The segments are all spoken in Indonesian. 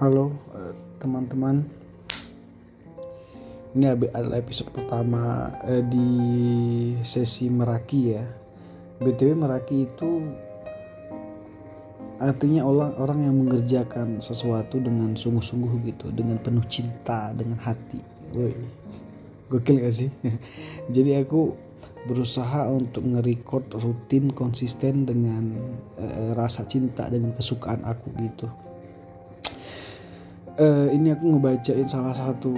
Halo eh, teman-teman. Ini adalah episode pertama eh, di sesi Meraki ya. BTW Meraki itu artinya orang orang yang mengerjakan sesuatu dengan sungguh-sungguh gitu, dengan penuh cinta, dengan hati. Woi. Gokil gak sih? Jadi aku berusaha untuk nge-record rutin konsisten dengan uh, rasa cinta dengan kesukaan aku gitu uh, ini aku ngebacain salah satu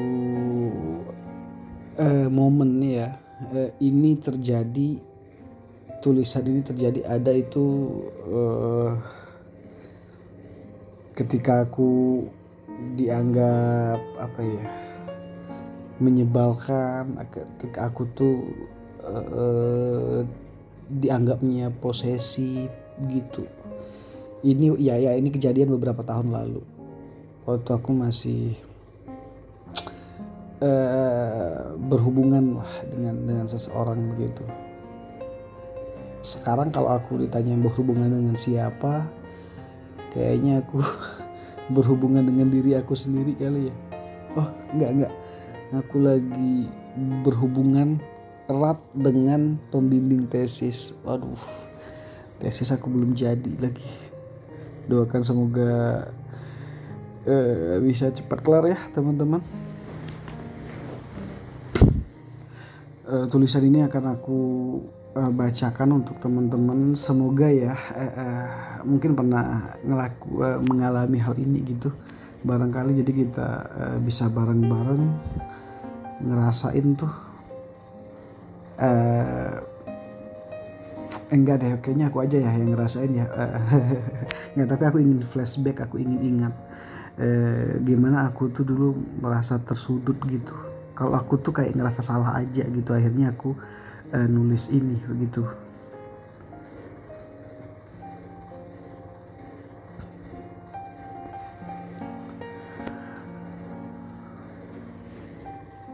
uh, momen nih ya. Uh, ini terjadi tulisan ini terjadi ada itu uh, ketika aku dianggap apa ya menyebalkan ketika aku tuh uh, dianggapnya posesi gitu. Ini ya ya ini kejadian beberapa tahun lalu waktu aku masih uh, berhubungan lah dengan dengan seseorang begitu sekarang kalau aku ditanya berhubungan dengan siapa kayaknya aku berhubungan dengan diri aku sendiri kali ya oh enggak enggak aku lagi berhubungan erat dengan pembimbing tesis. Waduh, tesis aku belum jadi lagi. Doakan semoga uh, bisa cepat kelar ya teman-teman. Uh, tulisan ini akan aku uh, bacakan untuk teman-teman. Semoga ya, uh, uh, mungkin pernah ngelaku uh, mengalami hal ini gitu. Barangkali jadi kita uh, bisa bareng-bareng ngerasain tuh uh, enggak deh kayaknya aku aja ya yang ngerasain ya nggak tapi aku ingin flashback aku ingin ingat uh, gimana aku tuh dulu merasa tersudut gitu kalau aku tuh kayak ngerasa salah aja gitu akhirnya aku uh, nulis ini begitu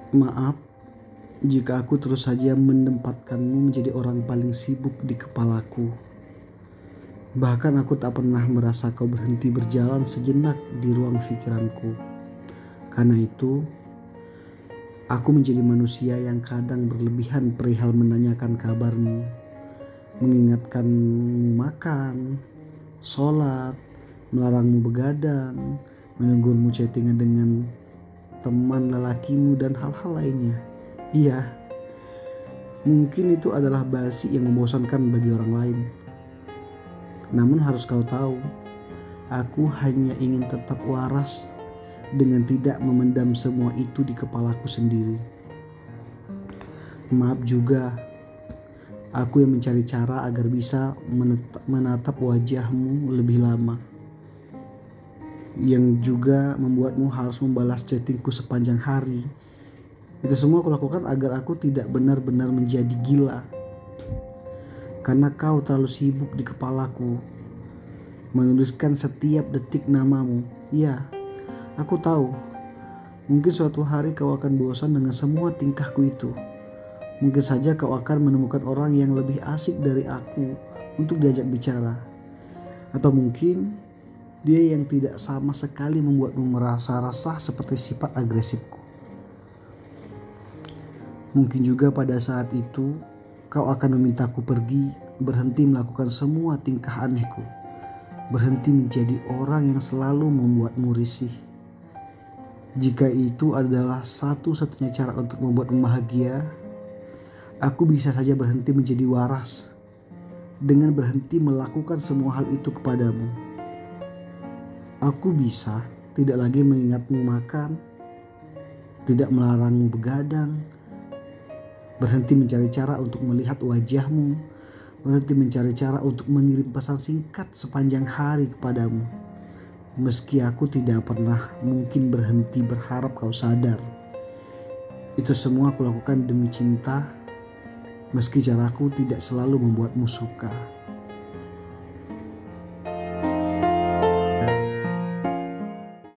maaf jika aku terus saja menempatkanmu menjadi orang paling sibuk di kepalaku. Bahkan aku tak pernah merasa kau berhenti berjalan sejenak di ruang pikiranku. Karena itu, aku menjadi manusia yang kadang berlebihan perihal menanyakan kabarmu, mengingatkanmu makan, sholat, melarangmu begadang, menunggumu chattingan dengan teman lelakimu dan hal-hal lainnya. Iya, mungkin itu adalah basi yang membosankan bagi orang lain. Namun harus kau tahu, aku hanya ingin tetap waras dengan tidak memendam semua itu di kepalaku sendiri. Maaf juga, aku yang mencari cara agar bisa menatap wajahmu lebih lama. Yang juga membuatmu harus membalas chattingku sepanjang hari itu semua aku lakukan agar aku tidak benar-benar menjadi gila. Karena kau terlalu sibuk di kepalaku. Menuliskan setiap detik namamu. Iya, aku tahu. Mungkin suatu hari kau akan bosan dengan semua tingkahku itu. Mungkin saja kau akan menemukan orang yang lebih asik dari aku untuk diajak bicara. Atau mungkin dia yang tidak sama sekali membuatmu merasa resah seperti sifat agresifku. Mungkin juga pada saat itu kau akan memintaku pergi, berhenti melakukan semua tingkah anehku, berhenti menjadi orang yang selalu membuatmu risih. Jika itu adalah satu-satunya cara untuk membuatmu bahagia, aku bisa saja berhenti menjadi waras dengan berhenti melakukan semua hal itu kepadamu. Aku bisa tidak lagi mengingatmu makan, tidak melarangmu begadang, berhenti mencari cara untuk melihat wajahmu, berhenti mencari cara untuk mengirim pesan singkat sepanjang hari kepadamu. Meski aku tidak pernah mungkin berhenti berharap kau sadar. Itu semua aku lakukan demi cinta, meski caraku tidak selalu membuatmu suka.